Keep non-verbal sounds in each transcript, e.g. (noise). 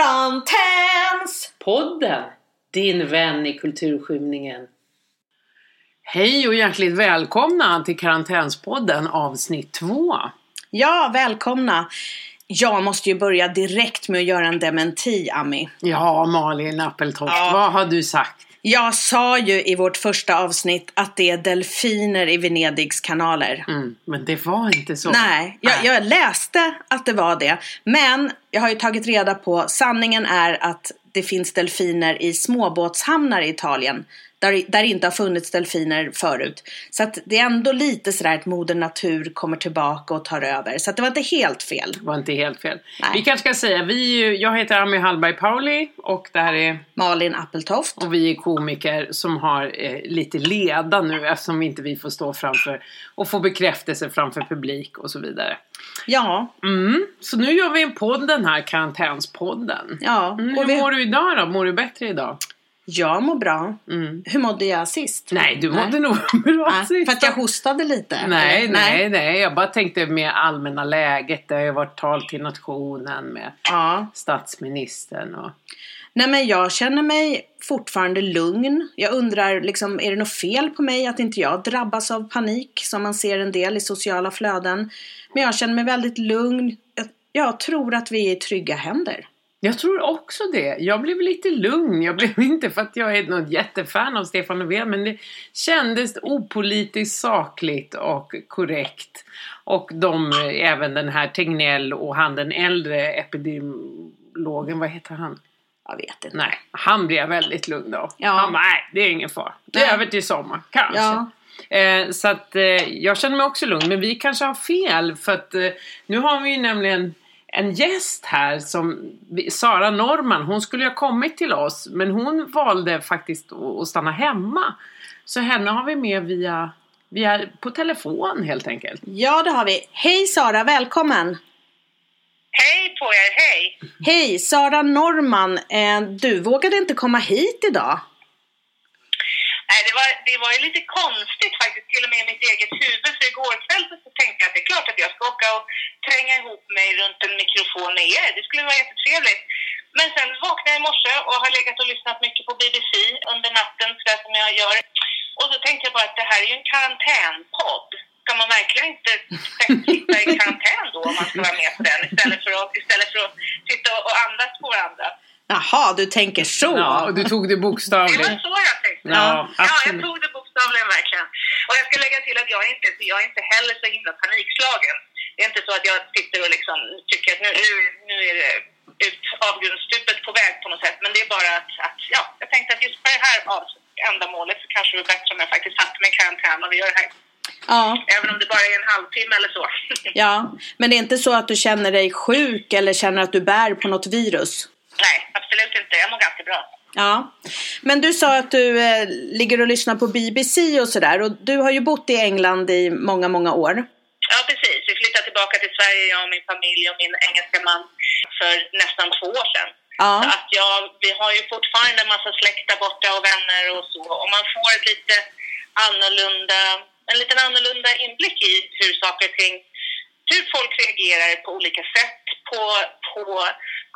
Karantäns! Podden, din vän i kulturskymningen. Hej och hjärtligt välkomna till Karantänspodden avsnitt 2. Ja, välkomna! Jag måste ju börja direkt med att göra en dementi, Ami. Ja, Malin Appeltoft, Ja. vad har du sagt? Jag sa ju i vårt första avsnitt att det är delfiner i Venedigs kanaler. Mm, men det var inte så. Nej, jag, jag läste att det var det. Men jag har ju tagit reda på, sanningen är att det finns delfiner i småbåtshamnar i Italien. Där, där det inte har funnits delfiner förut. Så att det är ändå lite sådär att moder natur kommer tillbaka och tar över. Så att det var inte helt fel. Det var inte helt fel. Nej. Vi kanske ska säga, vi, är jag heter Ami Hallberg Pauli och det här är Malin Appeltoft. och vi är komiker som har eh, lite leda nu eftersom inte vi får stå framför och få bekräftelse framför publik och så vidare. Ja, Mm, så nu gör vi en podd den här karantänspodden. ja. Mm, hur vi, mår du idag då? Mår du bättre idag? Jag mår bra. Mm. Hur mådde jag sist? Nej, du mådde nog (laughs) bra Nej, sist. för att jag hostade lite? Nej, eller? nej, nej. Jag bara tänkte med allmänna läget. Det har ju varit tal till nationen med Ja. statsministern och... Nej men jag känner mig fortfarande lugn. Jag undrar, liksom, är det något fel på mig att inte jag drabbas av panik som man ser en del i sociala flöden? Men jag känner mig väldigt lugn. Jag, jag tror att vi är i trygga händer. Jag tror också det. Jag blev lite lugn. Jag blev (laughs) inte för att jag är något jättefan av Stefan Löfven men det kändes opolitiskt sakligt och korrekt. Och de, även den här Tegnell och han den äldre epidemiologen, vad heter han? Jag vet inte. Nej, han blev väldigt lugn av. Ja. Han bara, nej det är ingen fara. Det är över till sommar, kanske. Ja. Eh, så att eh, jag känner mig också lugn. Men vi kanske har fel. För att eh, nu har vi ju nämligen en gäst här som Sara Norman. Hon skulle ju ha kommit till oss. Men hon valde faktiskt att, att stanna hemma. Så henne har vi med via, via på telefon helt enkelt. Ja, det har vi. Hej Sara, välkommen! Hej på er, hej! Hej, Sara Norman. Eh, du vågade inte komma hit idag. Nej, det, var, det var ju lite konstigt faktiskt, till och med i mitt eget huvud. För igår kväll så tänkte jag att det är klart att jag ska åka och tränga ihop mig runt en mikrofon med er. Det skulle vara jättetrevligt. Men sen vaknade jag i morse och har legat och lyssnat mycket på BBC under natten, sådär som jag gör. Och så tänkte jag bara att det här är ju en karantänpodd. Ska man verkligen inte sitta i karantän då om man ska vara med på den istället för att, istället för att sitta och andas på varandra? Jaha, du tänker så. Ja, och du tog det Det bokstavligt. var så jag tänkte. Ja, Ja, jag tog det bokstavligen verkligen. Och jag ska lägga till att jag är inte, jag är inte heller så himla panikslagen. Det är inte så att jag sitter och liksom tycker att nu, nu, nu är det ut avgrundsstupet på väg på något sätt. Men det är bara att, att ja, jag tänkte att just för det här ändamålet så kanske det är bättre om jag faktiskt satte mig i karantän och vi gör det här. Ja, Även om det bara är en halvtimme eller så. ja. Men det är inte så att du känner dig sjuk eller känner att du bär på något virus? Nej, absolut inte. Jag mår ganska bra. Ja, men du sa att du eh, ligger och lyssnar på BBC och sådär och du har ju bott i England i många, många år. Ja, precis. Vi flyttade tillbaka till Sverige, jag och min familj och min engelska man, för nästan två år sedan. Så Ja, att jag, vi har ju fortfarande en massa släkt där borta och vänner och så. Och man får ett lite annorlunda, en liten annorlunda inblick i hur saker och ting, hur folk reagerar på olika sätt på, på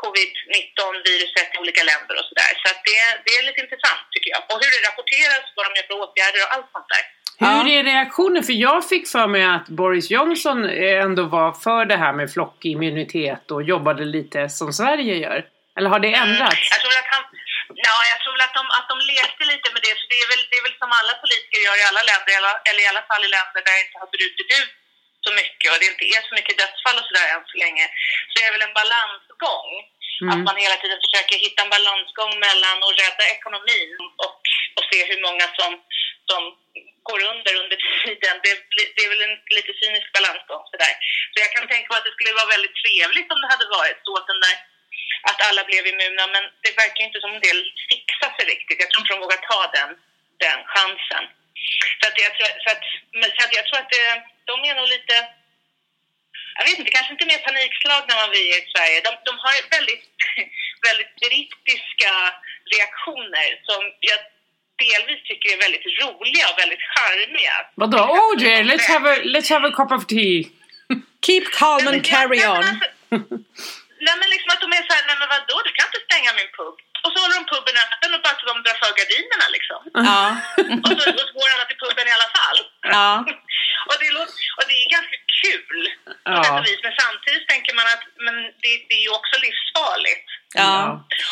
covid-19-viruset i olika länder och sådär. Så att det, det är lite intressant tycker jag. Och hur det rapporteras, vad de gör för åtgärder och allt sånt där. Hur är reaktionen? För jag fick för mig att Boris Johnson ändå var för det här med flockimmunitet och jobbade lite som Sverige gör. Eller har det ändrats? Jag tror att han, ja, jag tror att de, att de lekte lite med det. Så det är, väl, det är väl som alla politiker gör i alla länder, eller, eller i alla fall i länder där det inte har brutit ut så mycket och det inte är så mycket dödsfall och sådär än så länge. Så det är väl en balansgång. Att Mm. man hela tiden försöker hitta en balansgång mellan att rädda ekonomin och, och se hur många som, som går under under tiden. Det, det är väl en lite cynisk balansgång sådär. Så jag kan tänka mig att det skulle vara väldigt trevligt om det hade varit så att den där att alla blev immuna, men det verkar inte som en del fixar sig riktigt. Jag tror inte de vågar ta den, den chansen. Så att jag tror, så att, så att jag tror att det, de är nog lite, jag vet inte, kanske inte mer panikslagna än vi är i Sverige. De, de har väldigt, (laughs) väldigt brittiska reaktioner som jag delvis tycker är väldigt roliga och väldigt charmiga. Vadå? Oh dear, let's have a, let's have a cup of tea. Keep calm and carry on. alltså- (laughs) Nej men liksom att de är såhär, nej men vadå, du kan inte stänga min pub. Och så håller de puben öppen och bara så de drar för gardinerna liksom. Ja. Och (laughs) så, och så går alla till puben i alla fall. Ja. (laughs) och, det låter, och det är ganska kul på Ja. sätt vis. Men samtidigt tänker man att men det, det är ju också livsfarligt. Ja.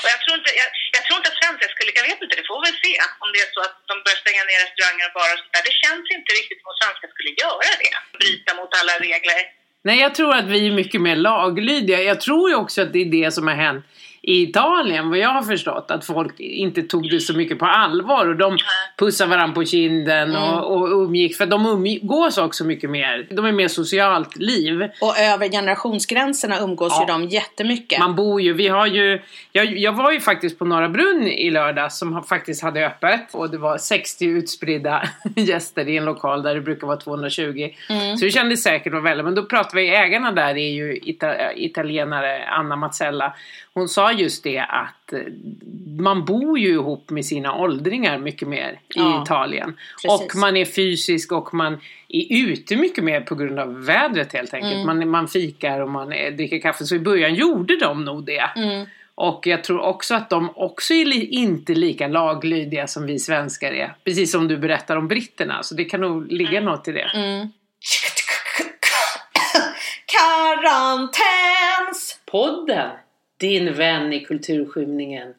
Och jag tror inte, jag, jag tror inte att svenskar skulle, jag vet inte, det får vi väl se om det är så att de börjar stänga ner restauranger och barer och sånt där. Det känns inte riktigt som att svenskar skulle göra det. Bryta mot alla regler. Nej, jag tror att vi är mycket mer laglydiga. Jag tror ju också att det är det som har hänt i Italien, vad jag har förstått. Att folk inte tog det så mycket på allvar och de pussar varandra på kinden och, och umgicks. För de umgås också mycket mer. De är mer socialt liv. Och över generationsgränserna umgås Ja. ju de jättemycket. Man bor ju, vi har ju, jag, jag var ju faktiskt på Norra Brunn i lördag som faktiskt hade öppet och det var 60 utspridda (laughs) gäster i en lokal där det brukar vara 220. Så det kändes säkert och väl, men då pratade vi, ägarna där är ju ita, italienare, Anna Mazzella. Hon sa just det att eh, man bor ju ihop med sina åldringar mycket mer Ja, i Italien. precis. Och man är fysisk och man är ute mycket mer på grund av vädret helt enkelt. Mm. Man, man fikar och man eh, dricker kaffe. Så i början gjorde de nog det. Mm. Och jag tror också att de också är li- inte lika laglydiga som vi svenskar är. Precis som du berättar om britterna. Så det kan nog ligga något i det. Mm. Karantäns! Din vän i kulturskymningen.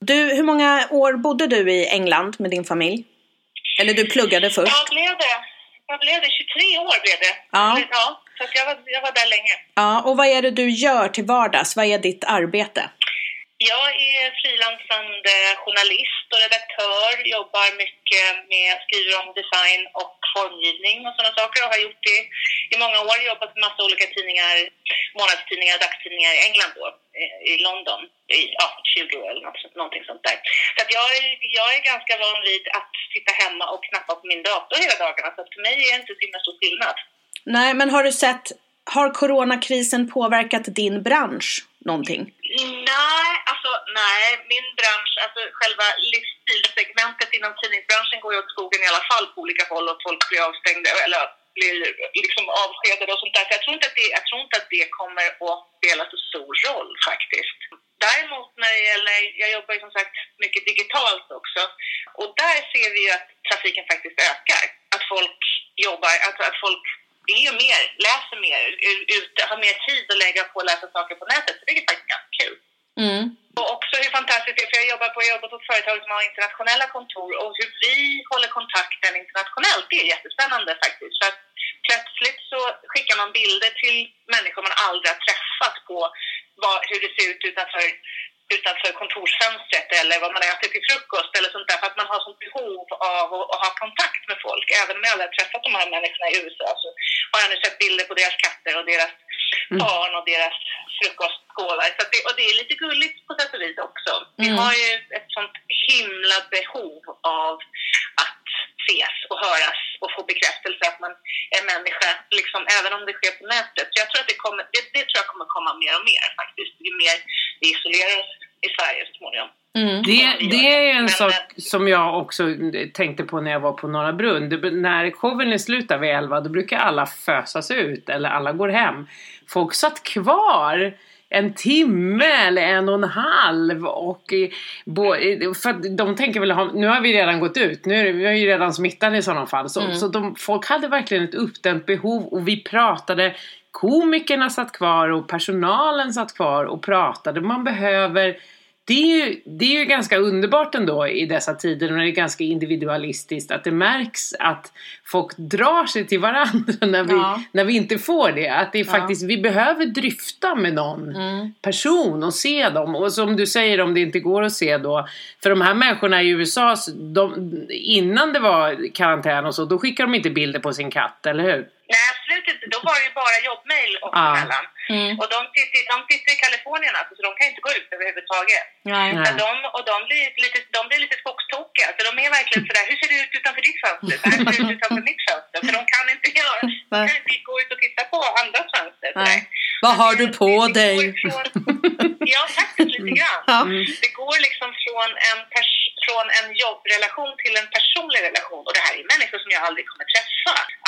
Du, hur många år bodde du i England med din familj? Eller du pluggade först? Ja, blev det? Vad blev det? 23 år blev det. Ja. ja så jag, var, jag var där länge. Ja, och vad är det du gör till vardags? Vad är ditt arbete? Jag är frilansande journalist och redaktör, jobbar mycket med, skriver om design och formgivning och sådana saker och har gjort det i många år. Jobbat med massa olika tidningar, månadstidningar och dagstidningar i England då, eh, i- London i ja, 20 år eller något, någonting sånt där. Så att jag, är, jag är ganska van vid att sitta hemma och knappa på min dator hela dagarna så att för mig är det inte så himla stor skillnad. Nej, men har du sett, har coronakrisen påverkat din bransch någonting? Nej, alltså nej. Min bransch, alltså själva livsstilsegmentet inom tidningsbranschen går ju åt skogen i alla fall på olika håll och folk blir avstängda eller blir liksom avskedade och sånt där. Så jag tror inte att det, jag tror inte att det kommer att spela så stor roll faktiskt. Däremot när det gäller, jag jobbar ju som sagt mycket digitalt också och där ser vi ju att trafiken faktiskt ökar. Att folk jobbar, alltså att folk är ju mer, läser mer, u- ute, har mer tid att lägga på att läsa saker på nätet. Så det är faktiskt ganska kul. Mm. Och också hur fantastiskt det är, för jag jobbar på, jag jobbar på ett företag som har internationella kontor och hur vi håller kontakten internationellt, det är jättespännande faktiskt. För att plötsligt så skickar man bilder till människor man aldrig har träffat på vad, hur det ser ut utanför, utanför kontorsfönstret eller vad man äter till frukost eller sånt där. För att man har sånt behov av att, att ha kontakt med folk. Även om jag aldrig har träffat de här människorna i USA så har jag nu sett bilder på deras katter och deras barn och deras frukostskålar. Så det, och det är lite gulligt på sätt och vis också. Vi Mm. har ju ett sånt himla behov av att ses och höras och få bekräftelse att man är människa, liksom, även om det sker på nätet. Så jag tror att det, kommer, det, det tror jag kommer komma mer och mer faktiskt, ju mer vi isolerar oss i Sverige så småningom. Mm. Det, det är en Men, sak eh, som jag också tänkte på när jag var på Norra Brunn. Det, när showen är slut vid 11 då brukar alla fösas ut eller alla går hem. Folk satt kvar en timme eller en och en halv och eh, eh, för de tänker väl ha, nu har vi redan gått ut, nu är vi är ju redan smittade i sådana fall. Så, så de, folk hade verkligen ett uppdämt behov och vi pratade Komikerna satt kvar och personalen satt kvar och pratade. Man behöver det är, ju, det är ju ganska underbart ändå i dessa tider när det är ganska individualistiskt att det märks att folk drar sig till varandra (laughs) när vi, Ja. när vi inte får det. Att det är Ja. faktiskt, vi behöver dryfta med någon Mm. person och se dem. Och som du säger om det inte går att se då. För de här människorna i USA, de, innan det var karantän och så, då skickar de inte bilder på sin katt, eller hur? Nej, absolut inte. Då var det ju bara jobbmejl oss Ja. emellan. Mm. Och de sitter, de sitter i Kalifornien alltså, så de kan inte gå ut överhuvudtaget. Nej. Nej. De, och de blir lite, de blir lite skogstokiga. Så de är verkligen sådär, hur ser det ut utanför ditt fönster? Här ser det ut utanför mitt fönster. För de kan inte göra, de (laughs) kan inte gå ut och titta på andras fönster. Vad har du på Det- dig? Från, ja, faktiskt lite (laughs) grann. Ja. Det går liksom från en, pers- från en jobbrelation till en personlig relation. Och det här är människor som jag aldrig kommer träffa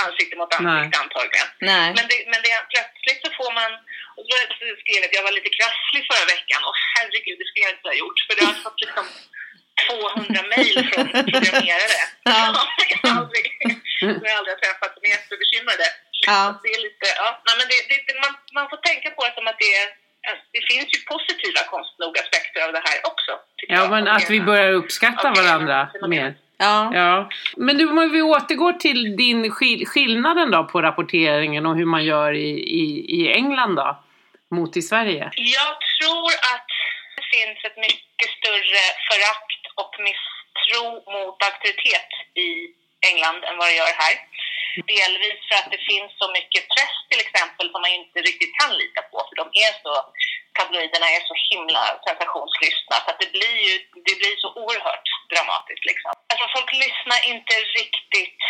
ansikte mot ansikte antagligen. Nej. Men, det, men det, plötsligt så får man, Och så skrev jag att jag var lite krasslig förra veckan och herregud, det skulle jag inte ha gjort för jag har fått liksom 200 mejl från programmerare. Ja. (laughs) jag har aldrig, som jag aldrig har träffat, som är jättebekymrade. Ja. Det är lite, ja, nej, men det, det, det- man, man får tänka på det som att det är det finns ju positiva konstigt nog aspekter av det här också. Ja, jag. men att vi börjar uppskatta Okej, varandra mer. Ja. Ja, men du, om vi återgår till din skill- skillnaden då på rapporteringen och hur man gör i, i, i England då, mot i Sverige. Jag tror att det finns ett mycket större förakt och misstro mot auktoritet i England än vad det gör här. Delvis för att det finns så mycket press till exempel som man inte riktigt kan lita på för de är så, tabloiderna är så himla sensationslystna så att det blir ju det blir så oerhört dramatiskt liksom. Alltså folk lyssnar inte riktigt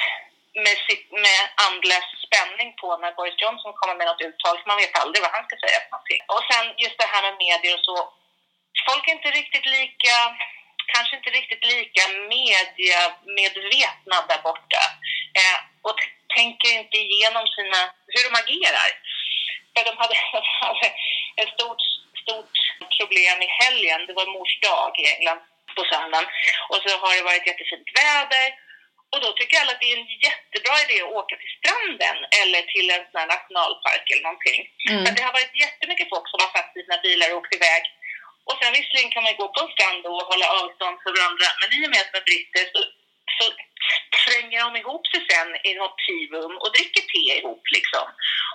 med, sitt, med andlös spänning på när Boris Johnson kommer med något uttal för man vet aldrig vad han ska säga för någonting. Och sen just det här med medier och så. Folk är inte riktigt lika, kanske inte riktigt lika mediamedvetna där borta. Eh, och tänker inte igenom sina, hur de agerar. För de hade, (laughs) de hade ett stort, stort problem i helgen. Det var mors dag i England på söndagen. Och så har det varit jättefint väder. Och då tycker alla att det är en jättebra idé att åka till stranden eller till en sån här nationalpark eller någonting. Mm. För det har varit jättemycket folk som har sig i sina bilar och åkt iväg. Och sen visserligen kan man gå på en strand och hålla avstånd för varandra, men i och med att de är britter så, så tränger de ihop sig sen i något tearum och dricker te ihop liksom.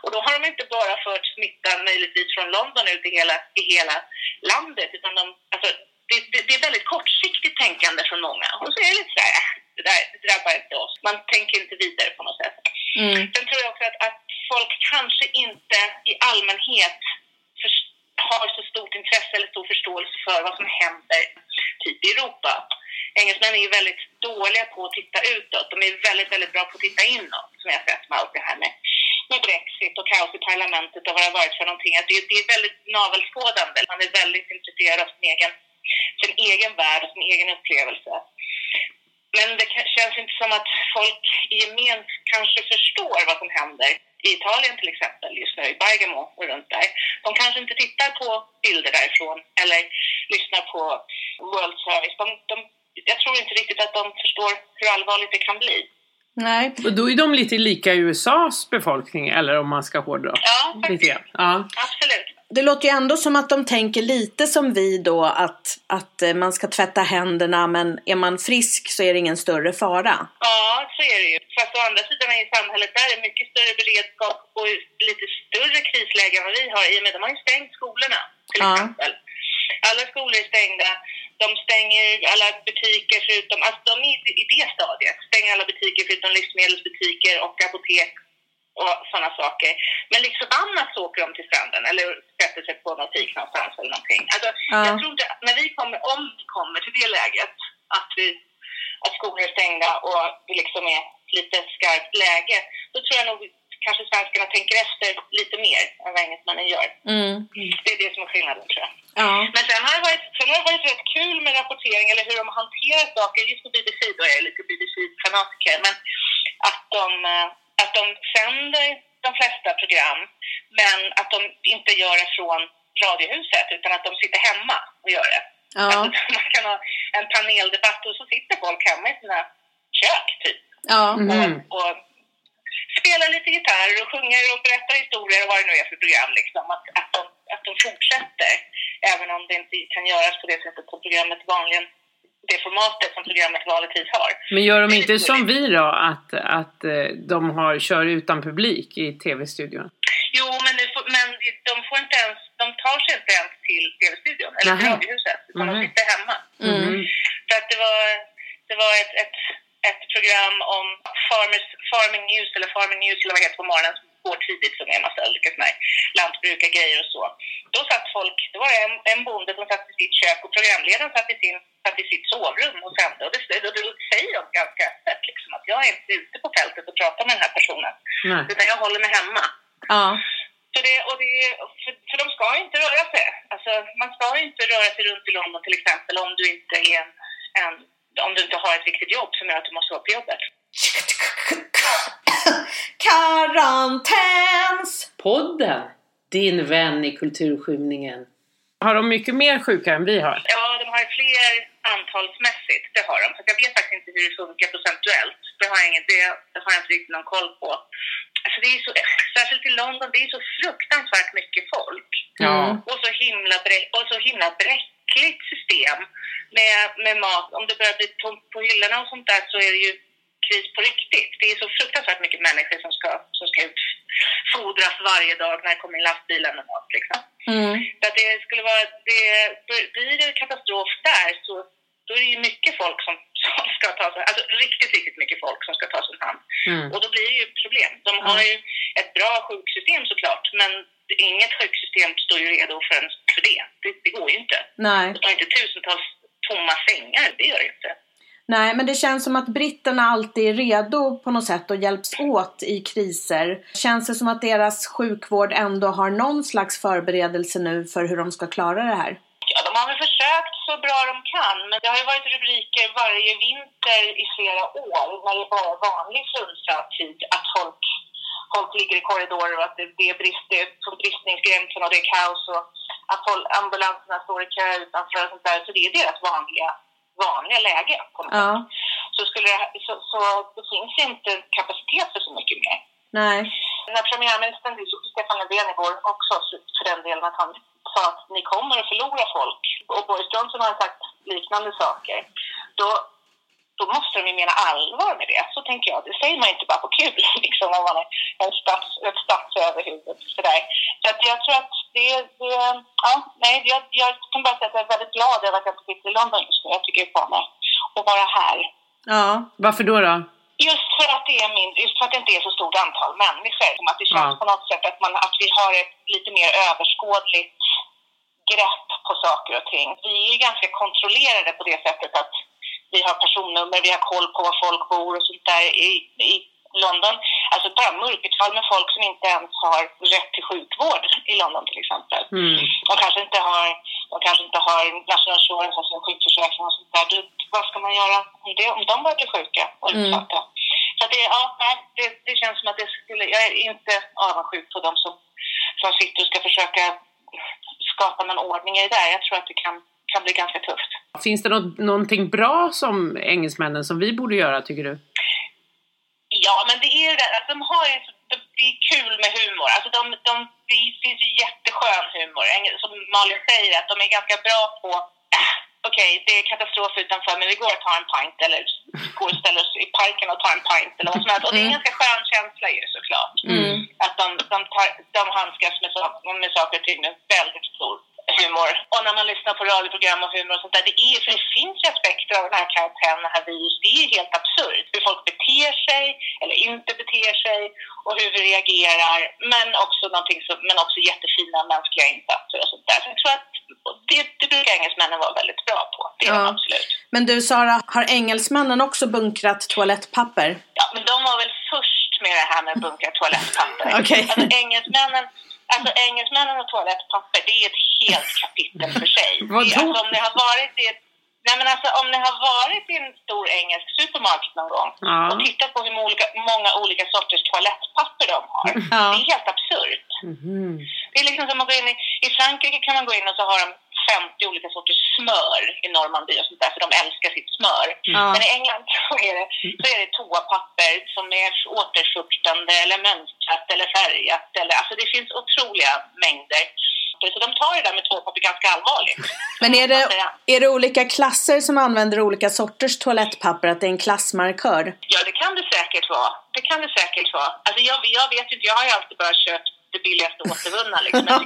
Och då har de inte bara fört smittan möjligtvis från London ut i hela, i hela landet, utan de, alltså, det, det, det är väldigt kortsiktigt tänkande från många. Och så är det lite så här, äh, det där det drabbar inte oss. Man tänker inte vidare på något sätt. Mm. Sen tror jag också att, att folk kanske inte i allmänhet för, har så stort intresse eller stor förståelse för vad som händer typ i Europa. Engelsmän är ju väldigt dåliga på att titta utåt. De är väldigt, väldigt bra på att titta inåt, som jag har sett med allt det här med, med Brexit och kaos i parlamentet och vad det har varit för någonting. Att det, det är väldigt navelskådande. Man är väldigt intresserad av sin egen, sin egen värld och sin egen upplevelse. Men det känns inte som att folk i gemen kanske förstår vad som händer i Italien till exempel, just nu i Bergamo och runt där. De kanske inte tittar på bilder därifrån eller lyssnar på World Service. De, de, jag tror inte riktigt att de förstår hur allvarligt det kan bli. Nej. Och då är de lite lika USAs befolkning, eller om man ska hårdra. Ja, faktiskt. Ja. Absolut. Det låter ju ändå som att de tänker lite som vi då att, att eh, man ska tvätta händerna men är man frisk så är det ingen större fara. Ja, så är det ju. Fast å andra sidan är samhället där är mycket större beredskap och lite större krisläge än vad vi har i och med de har ju stängt skolorna till Ja. exempel. Alla skolor är stängda. De stänger alla butiker förutom, alltså de är i- det stadiet. Stänger alla butiker förutom livsmedelsbutiker och apotek och sådana saker. Men liksom annat så åker de till stranden eller sätter sig på något fik någonstans eller någonting. Alltså, Ja. Jag tror inte, när vi kommer, om vi kommer till det läget, att, vi, att skolor är stängda och det liksom är lite skarpt läge, då tror jag nog kanske svenskarna tänker efter lite mer än vad engelsmännen gör. Mm. Det är det som är skillnaden tror jag. Ja. Men sen har, det varit, sen har det varit rätt kul med rapportering eller hur de hanterar saker. Just på BBC då är jag lite BBC-fanatiker. Men att de, eh, att de sänder de flesta program men att de inte gör det från Radiohuset utan att de sitter hemma och gör det. Ja. Alltså, (laughs) man kan ha en paneldebatt och så sitter folk hemma i sina kök typ Ja. Mhm. och, och spelar lite gitarr och sjunger och berättar historier och vad det nu är för program. Liksom. Att, att, de, att de fortsätter, även om det inte kan göras på det sättet som programmet vanligen, det formatet som programmet vanligtvis har. Men gör de inte som vi då, att, att eh, de har, kör utan publik i tv-studion? Jo, men, får, men de, får inte ens, de tar sig inte ens till tv-studion eller till. Radiohuset, utan Mhm. de sitter hemma. Mm. För att det var, det var ett, ett, ett program om farmers, farming news, eller farming news, eller vad det heter på morgonen, som går tidigt som är en massa olika såna här lantbrukargrejer och så. Då satt folk, det var en, en bonde som satt i sitt kök och programledaren satt i, sin, satt i sitt sovrum och sände. Och det, och det säger de ganska öppet, liksom, att jag är inte ute på fältet och pratar med den här personen, Nej. utan jag håller mig hemma. Ja. Så det, och det, för, för de ska inte röra sig. Alltså, man ska inte röra sig runt i London till exempel om du inte är en, en du inte har ett viktigt jobb som gör att du måste vara på jobbet. Karantäns! Podden! din vän i kulturskymningen. Har de mycket mer sjuka än vi har? Ja, de har fler antalsmässigt, det har de. Så jag vet faktiskt inte hur det funkar procentuellt. Det har jag, inget, det, det har jag inte riktigt någon koll på. Alltså det är så, särskilt i London, det är så fruktansvärt mycket folk. Ja. Och så himla, och så himla bräckligt system med, med mat. Om det börjar bli tomt på hyllorna och sånt där så är det ju kris på riktigt. Det är så fruktansvärt mycket människor som ska, som ska utfodras varje dag när det kommer in lastbilar med mat. Liksom. Mm. Så att det skulle vara, det, blir det katastrof där så då är det ju mycket folk som, som ska ta sig, alltså riktigt, riktigt mycket folk som ska ta sig hand. Mm. Och då blir det ju problem. De har ju ett bra sjuksystem såklart, men inget sjuksystem står ju redo för, en, för det. det. Det går ju inte. Nej. Det har inte tusentals tomma sängar, det gör det inte. Nej, men det känns som att britterna alltid är redo på något sätt och hjälps åt i kriser. Känns det som att deras sjukvård ändå har någon slags förberedelse nu för hur de ska klara det här? Ja, de har väl försökt så bra de kan, men det har ju varit rubriker varje vinter i flera år när det bara är vanlig flunsa-tid att folk, folk ligger i korridorer och att det, det är brist, det är på bristningsgränsen och det är kaos och att ambulanserna står i kö utanför och sånt där. Så det är deras vanliga, vanliga läge på något Ja, sätt. Så, skulle det, så, så det finns inte kapacitet för så mycket mer. nej. När premiärministern, Stefan Löfven igår också för den delen, att han sa att ni kommer att förlora folk. Och Boris Johnson har sagt liknande saker. Då, då måste de ju mena allvar med det. Så tänker jag. Det säger man inte bara på kul, (laughs) liksom, om man är en stats, ett statsöverhuvud. Sådär. Så att jag tror att det, det ja, nej, jag, jag kan bara säga att jag är väldigt glad över att jag inte sitter i London just nu. Jag tycker det är fan att vara här. Ja, Varför då? då? Just för att det är mindre, just för att det inte är så stort antal människor. Som att det känns Ja. på något sätt att, man, att vi har ett lite mer överskådligt grepp på saker och ting. Vi är ganska kontrollerade på det sättet att vi har personnummer, vi har koll på var folk bor och sånt där i, i London. Alltså bara mörkertal med folk som inte ens har rätt till sjukvård i London till exempel. Mm. De kanske inte har, de kanske inte har national insurance, alltså sjukförsäkring och sånt där. Du, vad ska man göra om, det, om de börjar bli sjuka och Mm. utsatta? Så det, ja, det, det känns som att det skulle, jag är inte avundsjuk på de som, som sitter och ska försöka skapa någon ordning i det där. Jag tror att det kan, kan bli ganska tufft. Finns det något, någonting bra som engelsmännen som vi borde göra tycker du? Ja, men det är ju det att de har ju, det- är kul med humor. Alltså de, de, det finns ju jätteskön humor. Som Malin säger, att de är ganska bra på "Ah, (clears throat) Okej, det är katastrof utanför men vi går och tar en pint eller går och ställer oss i parken och tar en pint eller vad som helst. Och det är en ganska skön känsla ju såklart. Mm. Att de, de, tar, de handskas med, sak, med saker och ting med väldigt stor humor. Och när man lyssnar på radioprogram och humor och sånt där, det, är, för det finns ju aspekter av den här karaktären, det här viruset. Det är helt absurt. Hur folk beter sig eller inte beter sig och hur vi reagerar. Men också, som, men också jättefina mänskliga insatser och sånt där. Så jag tror att det, det brukar engelsmännen vara väldigt bra på. Det är Ja. de absolut. Men du Sara, har engelsmännen också bunkrat toalettpapper? Ja, men de var väl först med det här med bunkra toalettpapper. (laughs) Okej. Alltså engelsmännen, alltså engelsmännen och toalettpapper, det är ett helt kapitel för sig. (laughs) Vadå? Alltså, om ni har varit i ett Nej men alltså om ni har varit i en stor engelsk supermarket någon gång Ja. och tittat på hur olika, många olika sorters toalettpapper de har. Ja. Det är helt absurt. Mhm. Det är liksom som att gå in i, i Frankrike kan man gå in och så har de 50 olika sorters smör i Normandie och sånt där, för de älskar sitt smör. Ja. Men i England (laughs) så är, det, så är det toapapper som är återfuktande eller mönstrat eller färgat. Eller, alltså det finns otroliga mängder. Så de tar det där med toapapper ganska allvarligt. Men är det, är det olika klasser som använder olika sorters toalettpapper? Att det är en klassmarkör? Ja, det kan det säkert vara. Det kan det säkert vara. Alltså jag, jag vet inte, jag har ju alltid bara köpt det billigaste återvunna. Liksom. Jag,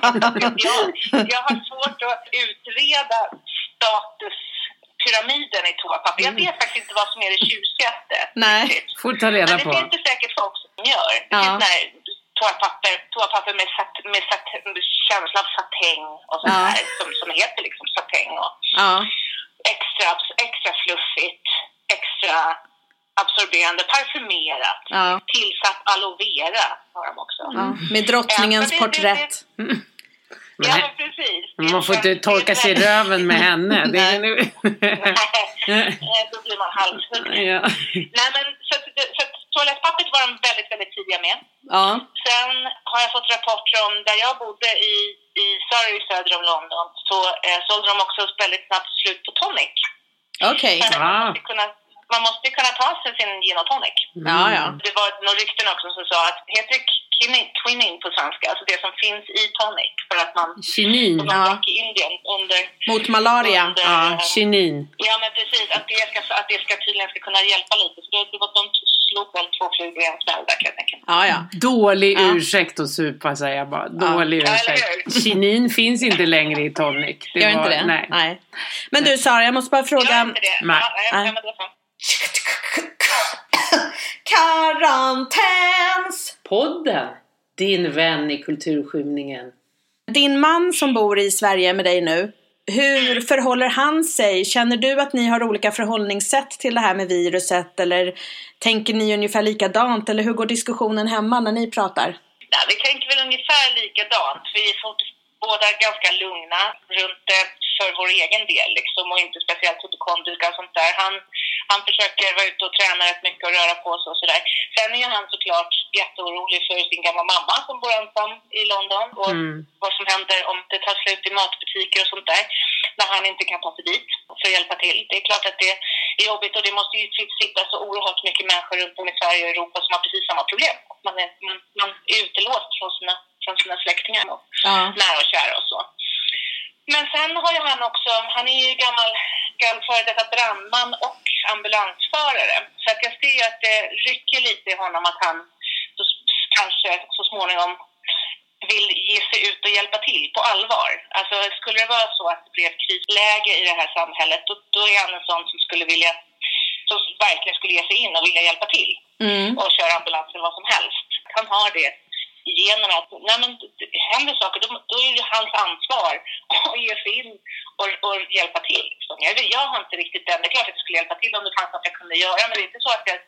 jag, jag har svårt att utreda statuspyramiden i toapapper. Jag vet faktiskt inte vad som är det tjusigaste. Nej. Får ta reda Men det på. finns det säkert folk som gör. Det Ja. finns toapapper, toapapper med, sat, med, sat, med känsla av satäng och sånt Ja. där som, som heter liksom satäng. Och, Ja. extra, extra fluffigt, extra absorberande, parfymerat, Ja. tillsatt aloe vera har de också. ja. Med drottningens det- det- porträtt. Men Ja, men precis. Men man får inte torka sig i röven med henne. Det är nu... (laughs) Nej, då blir man halshuggen. ja. Nej, men så, så att toalettpappret var de väldigt, väldigt tidiga med. Ja. sen har jag fått rapporter om, där jag bodde i, i Surrey söder om London, så eh, sålde de också väldigt snabbt slut på tonic. Okej. Så Ah. Man måste kunna, man måste kunna ta sig sin gin och tonic. Ja, ja. Det var några rykten också som sa att heter det quinin, quinin på svenska, alltså det som finns i tonic för att man Kinin. Ja. man drack i Indien under... Mot malaria. under Ja, eh, kinin. Ja, men precis. Att det, ska, att det ska tydligen ska kunna hjälpa lite. Så det, det var, de slog väl två flugor i en smäll där kan jag tänka mig. Ja, ja. Dålig Ja. ursäkt att supa säger jag bara. Dålig Ja, ursäkt. hur? (laughs) Kinin finns inte längre i tonic. Gör inte det? Nej. Men du Sara, jag måste bara Gör fråga. inte det? Nej. Ja, nej, Nej. nej, men det är så. Karantäns! Podden. Din vän i kulturskymningen. Din man som bor i Sverige med dig nu, hur förhåller han sig? Känner du att ni har olika förhållningssätt till det här med viruset eller tänker ni ungefär likadant eller hur går diskussionen hemma när ni pratar? Nej, vi tänker väl ungefär likadant. Vi är båda ganska lugna runt det för vår egen del liksom, och inte speciellt hypokondriska och sånt där. Han, han försöker vara ute och träna rätt mycket och röra på sig och sådär. Sen är ju han såklart jätteorolig för sin gamla mamma som bor ensam i London och Mm. vad som händer om det tar slut i matbutiker och sånt där när han inte kan ta sig dit för att hjälpa till. Det är klart att det är jobbigt och det måste ju sitta så oerhört mycket människor runt om i Sverige och Europa som har precis samma problem. Man är, man, man är utelåst från sina, från sina släktingar och Ja. nära och kära och så. Men sen har ju han också, han är ju gammal, gammal före detta brandman och ambulansförare. Så att jag ser att det rycker lite i honom att han så, kanske så småningom vill ge sig ut och hjälpa till på allvar. Alltså skulle det vara så att det ett krisläge i det här samhället, då, då är han en sån som skulle vilja, som verkligen skulle ge sig in och vilja hjälpa till Mm. och köra ambulans eller vad som helst. Han har det genom att, men det händer saker, då, då är det hans ansvar (laughs) att ge sig in och, och hjälpa till. Liksom. Jag, jag har inte riktigt den, det är klart att jag skulle hjälpa till om det fanns något jag kunde göra, men det är inte så att jag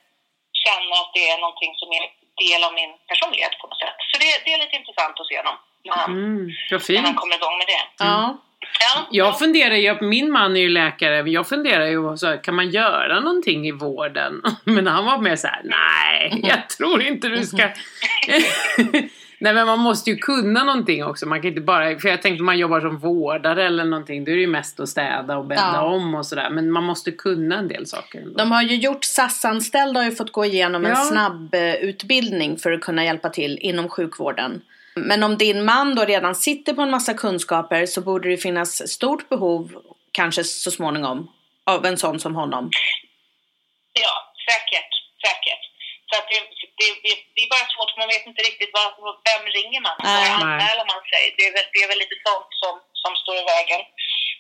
känner att det är någonting som är del av min personlighet på något sätt. Så det, det är lite intressant att se honom när han, Mm, när han kommer igång med det. Ja. Ja, Jag funderar ju, min man är ju läkare, men jag funderar ju så här, kan man göra någonting i vården? (laughs) Men han var med så här, nej, jag tror inte du ska... (laughs) nej men man måste ju kunna någonting också, man kan inte bara, för jag tänkte man jobbar som vårdare eller någonting, då är det ju mest att städa och bädda Ja. om och sådär, men man måste kunna en del saker. ändå. De har ju gjort, SAS-anställda har ju fått gå igenom en Ja. snabb eh, utbildning för att kunna hjälpa till inom sjukvården. Men om din man då redan sitter på en massa kunskaper så borde det finnas stort behov, kanske så småningom, av en sån som honom. Ja, säkert. Säkert. Så att det, det, det, det är bara svårt, man vet inte riktigt vad, vem ringer man? Var anmäler man sig? Det är, väl, det är väl lite sånt som, som står i vägen.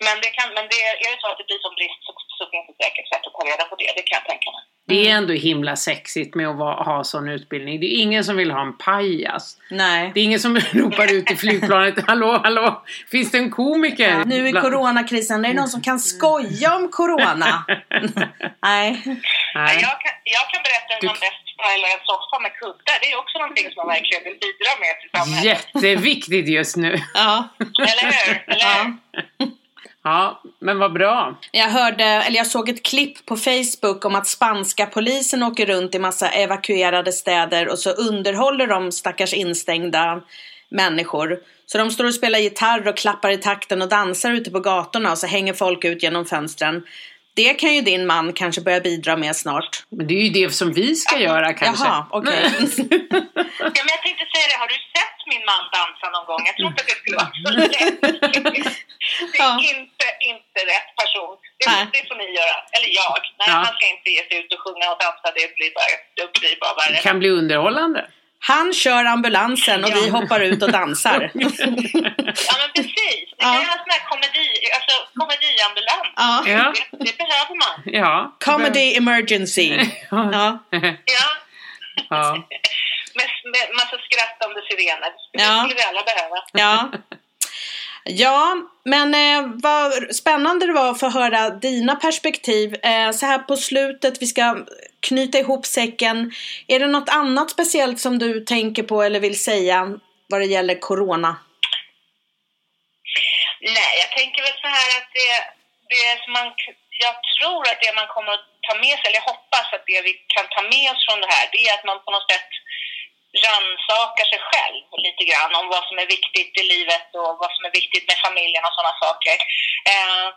Men, det kan, men det, är det så att det blir som brist så, så finns det säkert sätt att ta reda på det. Det kan jag tänka mig. Det är ändå himla sexigt med att vara, ha sån utbildning. Det är ingen som vill ha en pajas. Nej. Det är ingen som (laughs) ropar ut i flygplanet, hallå, hallå, finns det en komiker? Nu i coronakrisen, är det någon som kan skoja om corona? (laughs) Nej. Nej. Jag, kan, jag kan berätta hur Du- man bäst stylar en soffa med kuddar. Det är också någonting som man verkligen vill bidra med till samhället. Jätteviktigt just nu. Ja. Eller hur? Eller hur? Ja. (laughs) Ja, men vad bra. Jag hörde, eller jag såg ett klipp på Facebook om att spanska polisen åker runt i massa evakuerade städer och så underhåller de stackars instängda människor. Så de står och spelar gitarr och klappar i takten och dansar ute på gatorna och så hänger folk ut genom fönstren. Det kan ju din man kanske börja bidra med snart. Men det är ju det som vi ska göra kanske. Jaha, okej. (laughs) Ja, men jag tänkte säga det, har du sett min man dansa någon gång? Jag tror inte att det skulle vara så lätt. (laughs) Det är Ja. inte, inte rätt person. Det, det får ni göra. Eller jag. Nej, Ja. han ska inte ge sig ut och sjunga och dansa. Det blir bara, det blir bara Det värre. kan bli underhållande. Han kör ambulansen och vi hoppar ut och dansar. (laughs) Ja, men precis. Det Ja. kan ju ha sån här komedi, alltså komediambulans. Ja. Ja, Det, det behöver man. ja. Comedy emergency. (laughs) Ja. Ja. Med, med massa skrattande sirener. Det Ja. skulle vi alla behöva. Ja. (laughs) Ja, men eh, vad spännande det var att få höra dina perspektiv. Eh, så här på slutet, vi ska knyta ihop säcken. Är det något annat speciellt som du tänker på eller vill säga vad det gäller Corona? Nej, jag tänker väl så här att det, det som man, jag tror att det man kommer att ta med sig, eller jag hoppas att det vi kan ta med oss från det här, det är att man på något sätt rannsakar sig själv lite grann om vad som är viktigt i livet och vad som är viktigt med familjen och sådana saker. Eh,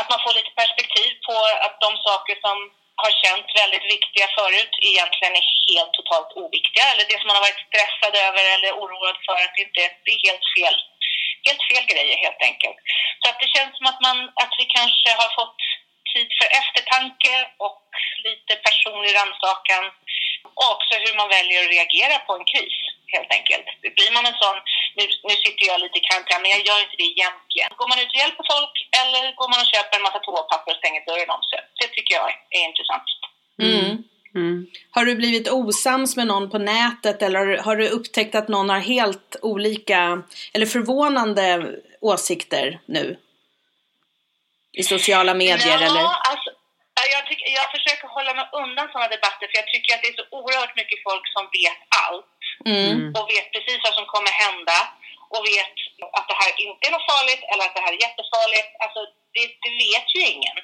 att man får lite perspektiv på att de saker som har känts väldigt viktiga förut egentligen är helt totalt oviktiga. Eller det som man har varit stressad över eller oroad för att det inte det är helt fel. Helt fel grejer helt enkelt. Så att det känns som att, man, att vi kanske har fått tid för eftertanke och lite personlig rannsakan. Och också hur man väljer att reagera på en kris helt enkelt. Blir man en sån, nu, nu sitter jag lite i karantän men jag gör inte det egentligen. Går man ut och hjälper folk eller går man och köper en massa toapapper och stänger dörren om sig? Det tycker jag är intressant. Mm. Mm. Har du blivit osams med någon på nätet eller har du upptäckt att någon har helt olika eller förvånande åsikter nu? I sociala medier ja, eller? Alltså, tycker, jag försöker hålla mig undan sådana debatter för jag tycker att det är så oerhört mycket folk som vet allt Mm. och vet precis vad som kommer hända och vet att det här inte är något farligt eller att det här är jättefarligt. Alltså, det, det vet ju ingen.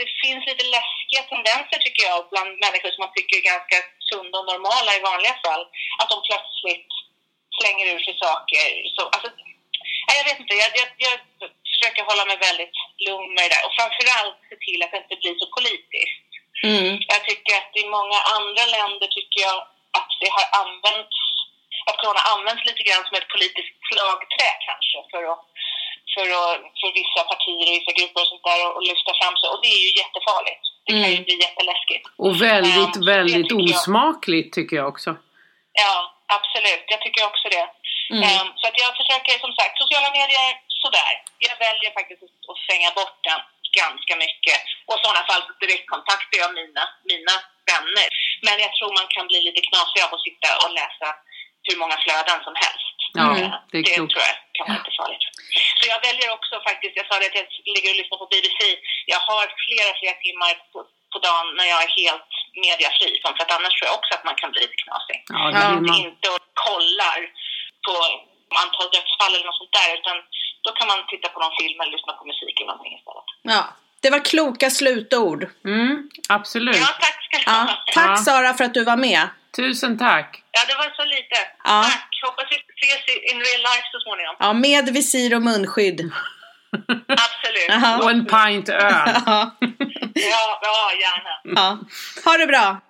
Det finns lite läskiga tendenser tycker jag bland människor som man tycker är ganska sunda och normala i vanliga fall. Att de plötsligt slänger ur sig saker. Så, alltså, nej, jag vet inte, jag, jag, jag försöker hålla mig väldigt lugn med det där och framförallt se till att det inte blir så politiskt. Mm. Jag tycker att i många andra länder tycker jag att det har använts, att corona används lite grann som ett politiskt slagträ kanske för att för, att, för vissa partier och vissa grupper och sånt där och, och lyfta fram sig. Och det är ju jättefarligt. Det kan ju Mm. bli jätteläskigt. Och väldigt, det väldigt osmakligt tycker jag också. Ja, absolut. Jag tycker också det. Mm. Ehm, så att jag försöker, som sagt, sociala medier, sådär. Jag väljer faktiskt att- stänga bort den ganska mycket. Och i sådana fall direktkontaktar jag mina, mina vänner. Men jag tror man kan bli lite knasig av att sitta och läsa hur många flöden som helst. Ja, Ehm, det det tror jag kan vara lite farligt. Så jag väljer också faktiskt, jag sa det att jag ligger och lyssnar på BBC. Jag har flera, flera timmar på, på dagen när jag är helt mediafri. För att annars tror jag också att man kan bli lite knasig Ja, det blir man. inte och kollar på antal dödsfall eller något sånt där utan då kan man titta på någon film eller lyssna på musik eller någonting istället. Ja. Det var kloka slutord. Mm, absolut. Ja, tack ska du Ja. ha. Tack Ja. Sara för att du var med. Tusen tack. Ja, det var så lite. Ja. Tack. Hoppas vi ses i- in real life så småningom. Ja, med visir och munskydd. (laughs) Absolut. Jaha. Och en pint öl. Ja. Ja, ja, gärna. ja. Ha det bra.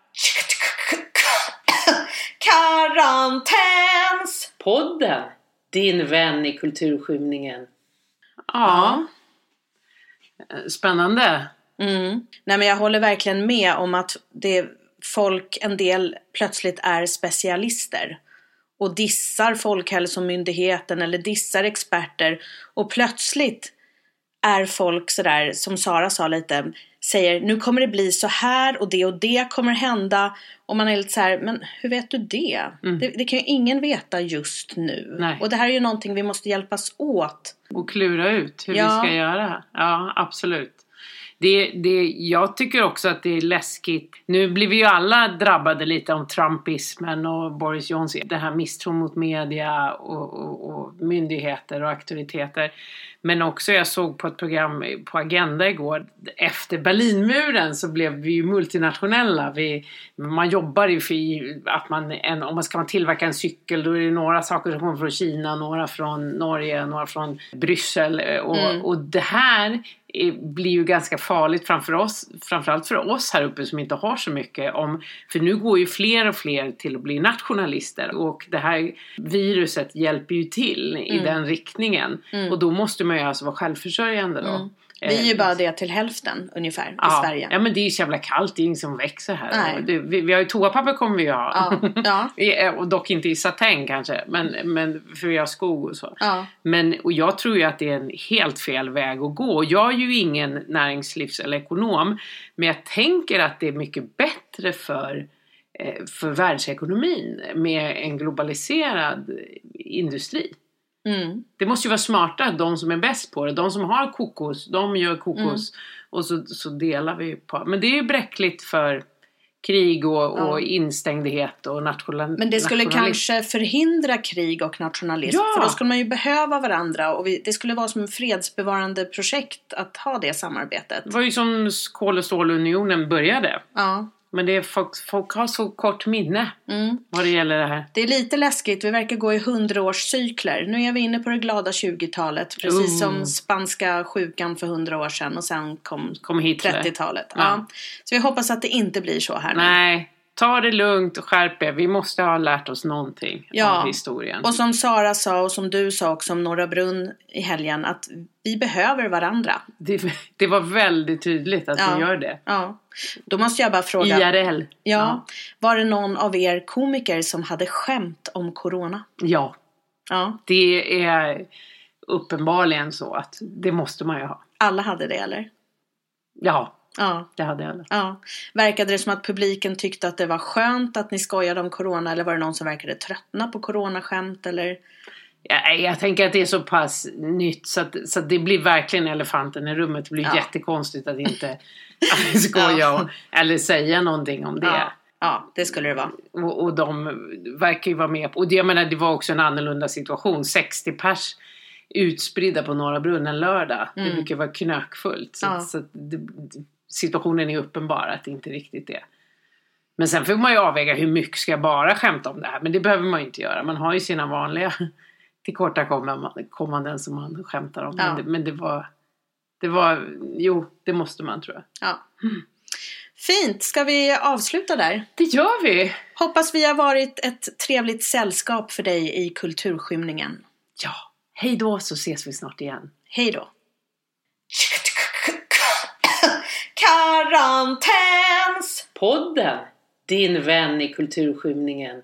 (coughs) Karantäns! Podden. Din vän i kulturskymningen. Ja. Spännande. Mm. Nej men jag håller verkligen med om att det folk, en del plötsligt är specialister och dissar Folkhälsomyndigheten eller dissar experter och plötsligt är folk sådär som Sara sa lite säger nu kommer det bli så här och det och det kommer hända och man är lite så här, men hur vet du det? det? Det kan ju ingen veta just nu. Nej. Och det här är ju någonting vi måste hjälpas åt. Och klura ut hur Ja. vi ska göra. Ja, absolut. Det, det, jag tycker också att det är läskigt. Nu blir vi ju alla drabbade lite av Trumpismen och Boris Johnson. Det här misstron mot media och, och, och myndigheter och auktoriteter. Men också jag såg på ett program på Agenda igår. Efter Berlinmuren så blev vi ju multinationella. Vi, man jobbar ju för att man, en, om man ska man tillverka en cykel då är det några saker som kommer från Kina, några från Norge, några från Bryssel. Och, Mm. och det här är, blir ju ganska farligt framför oss, framförallt för oss här uppe som inte har så mycket om, för nu går ju fler och fler till att bli nationalister och det här viruset hjälper ju till i Mm. den riktningen Mm. och då måste man ju alltså vara självförsäljande då. Mm. Vi är ju Eh, bara det till hälften ungefär i Ja, Sverige. ja men det är ju så jävla kallt, det är ingen som växer här. Det, vi, vi har ju toapapper kommer vi ju ha. Ja, ja, (laughs) Eh, och dock inte i satäng kanske, men, men för vi har skog och så. ja. Men, och jag tror ju att det är en helt fel väg att gå. Jag är ju ingen näringslivs eller ekonom. Men jag tänker att det är mycket bättre för, eh, för världsekonomin med en globaliserad industri. Mm. Det måste ju vara smartare, de som är bäst på det. De som har kokos, de gör kokos. Och så, så delar vi på. Men det är ju bräckligt för krig och, och Ja. instängdhet och national, Men det skulle nationalism. kanske förhindra krig och nationalism. Ja. För då skulle man ju behöva varandra och vi, det skulle vara som ett fredsbevarande projekt att ha det samarbetet. Det var ju som kol och stålunionen började. Ja, men det är folk, folk har så kort minne Mm. vad det gäller det här. Det är lite läskigt, vi verkar gå i hundraårscykler. Nu är vi inne på det glada 20-talet, precis Oh. som spanska sjukan för 100 år sedan och sen kom Kom Hitler. 30-talet. Ja. Ja. Så vi hoppas att det inte blir så här nu. Nej, ta det lugnt och skärp er. Vi måste ha lärt oss någonting Ja. av historien. Och som Sara sa och som du sa också om Norra Brunn i helgen, att vi behöver varandra. Det, det var väldigt tydligt att Ja. vi gör det. Ja. Då måste jag bara fråga, IRL. ja, var det någon av er komiker som hade skämt om Corona? ja. Ja, Det är uppenbarligen så att det måste man ju ha. alla hade det eller? Ja, Ja, det hade jag. ja. Verkade det som att publiken tyckte att det var skönt att ni skojade om Corona eller var det någon som verkade tröttna på Coronaskämt eller? Jag, jag tänker att det är så pass nytt så att, så att det blir verkligen elefanten i rummet. Det blir Ja. jättekonstigt att inte (laughs) skoja Ja. och, eller säga någonting om det. Ja, ja, det skulle det vara. Och, och de verkar ju vara med på... Och det, jag menar, det var också en annorlunda situation. 60 pers utspridda på Norra Brunn en lördag. Det Mm. brukar vara knökfullt. Så, Ja. så det, situationen är uppenbar att det inte riktigt är. Men sen får man ju avväga hur mycket ska jag bara skämta om det här. Men det behöver man ju inte göra. Man har ju sina vanliga (laughs) tillkortakommanden som man skämtar om. Ja. Men, det, men det var... Det var... Jo, det måste man tror jag. Ja. Fint, ska vi avsluta där? Det gör vi! Hoppas vi har varit ett trevligt sällskap för dig i kulturskymningen. Ja, hej då så ses vi snart igen. Hej då! Karantäns! Podden! Din vän i kulturskymningen.